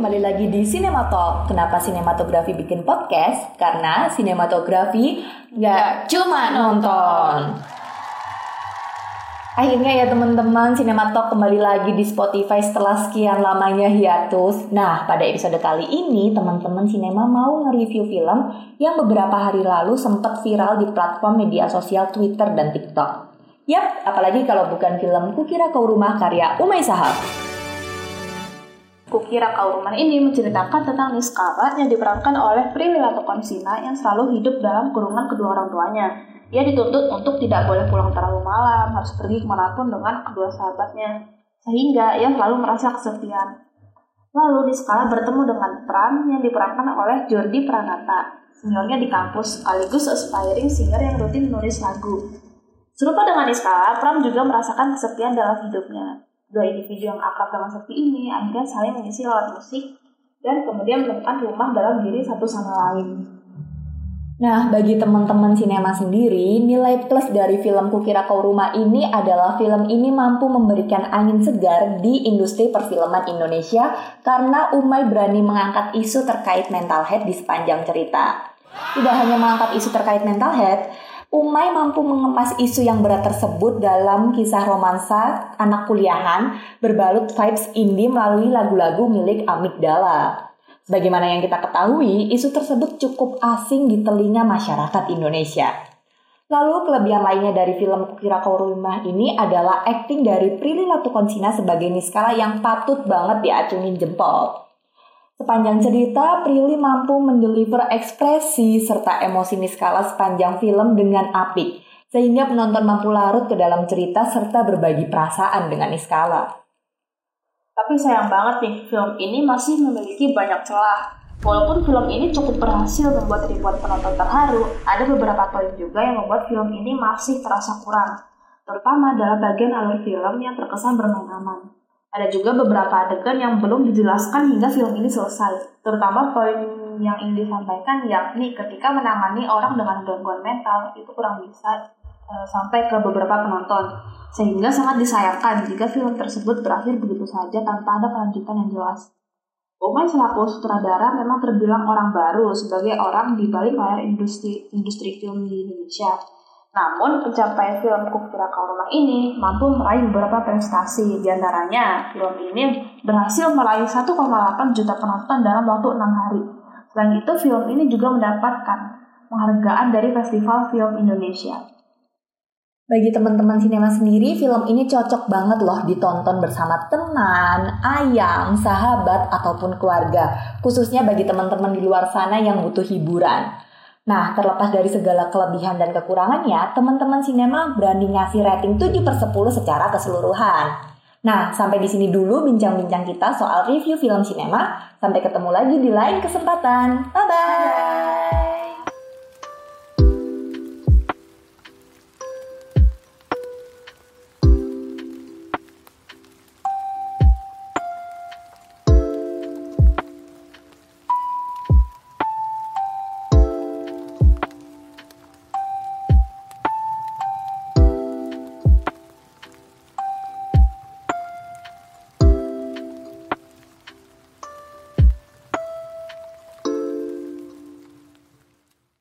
kembali lagi di Cinema Talk. Kenapa sinematografi bikin podcast? Karena sinematografi nggak cuma nonton. Akhirnya ya teman-teman, Cinema Talk kembali lagi di Spotify setelah sekian lamanya hiatus. Nah, pada episode kali ini teman-teman Cinema mau nge-review film yang beberapa hari lalu sempat viral di platform media sosial Twitter dan TikTok. Yap, apalagi kalau bukan film Kukira Kau Rumah karya Umay Sahab. Kukira Kau Rumah ini menceritakan tentang Niskala yang diperankan oleh Prilly Latukonsina yang selalu hidup dalam kurungan kedua orang tuanya. Ia dituntut untuk tidak boleh pulang terlalu malam, harus pergi ke mana pun dengan kedua sahabatnya. Sehingga ia selalu merasa kesepian. Lalu Niskala bertemu dengan Pram yang diperankan oleh Jordi Pranata, seniornya di kampus sekaligus aspiring singer yang rutin menulis lagu. Serupa dengan Niskala, Pram juga merasakan kesepian dalam hidupnya dua individu yang akrab dengan seperti ini akhirnya saling mengisi lewat musik dan kemudian menemukan rumah dalam diri satu sama lain. Nah, bagi teman-teman sinema sendiri, nilai plus dari film Kukira Kau Rumah ini adalah film ini mampu memberikan angin segar di industri perfilman Indonesia karena Umay berani mengangkat isu terkait mental health di sepanjang cerita. Tidak hanya mengangkat isu terkait mental health, Umay mampu mengemas isu yang berat tersebut dalam kisah romansa anak kuliahan berbalut vibes indie melalui lagu-lagu milik Amigdala. Sebagaimana yang kita ketahui, isu tersebut cukup asing di telinga masyarakat Indonesia. Lalu kelebihan lainnya dari film Kau Rumah ini adalah akting dari Prilly Latukonsina sebagai Niskala yang patut banget diacungin jempol. Sepanjang cerita, Prilly mampu mendeliver ekspresi serta emosi Niskala sepanjang film dengan apik, sehingga penonton mampu larut ke dalam cerita serta berbagi perasaan dengan Niskala. Tapi sayang banget nih, film ini masih memiliki banyak celah. Walaupun film ini cukup berhasil membuat ribuan penonton terharu, ada beberapa poin juga yang membuat film ini masih terasa kurang, terutama dalam bagian alur film yang terkesan bermain aman. Ada juga beberapa adegan yang belum dijelaskan hingga film ini selesai, terutama poin yang ingin disampaikan yakni ketika menangani orang dengan gangguan mental itu kurang bisa e, sampai ke beberapa penonton, sehingga sangat disayangkan jika film tersebut berakhir begitu saja tanpa ada kelanjutan yang jelas. Umay selaku sutradara memang terbilang orang baru sebagai orang di balik layar industri industri film di Indonesia namun, pencapaian film Kukira Kau Rumah ini mampu meraih beberapa prestasi. Di antaranya, film ini berhasil meraih 1,8 juta penonton dalam waktu 6 hari. Selain itu, film ini juga mendapatkan penghargaan dari Festival Film Indonesia. Bagi teman-teman sinema sendiri, film ini cocok banget loh ditonton bersama teman, ayang, sahabat, ataupun keluarga. Khususnya bagi teman-teman di luar sana yang butuh hiburan. Nah, terlepas dari segala kelebihan dan kekurangannya, teman-teman sinema berani ngasih rating 7 per 10 secara keseluruhan. Nah, sampai di sini dulu bincang-bincang kita soal review film sinema. Sampai ketemu lagi di lain kesempatan. Bye-bye!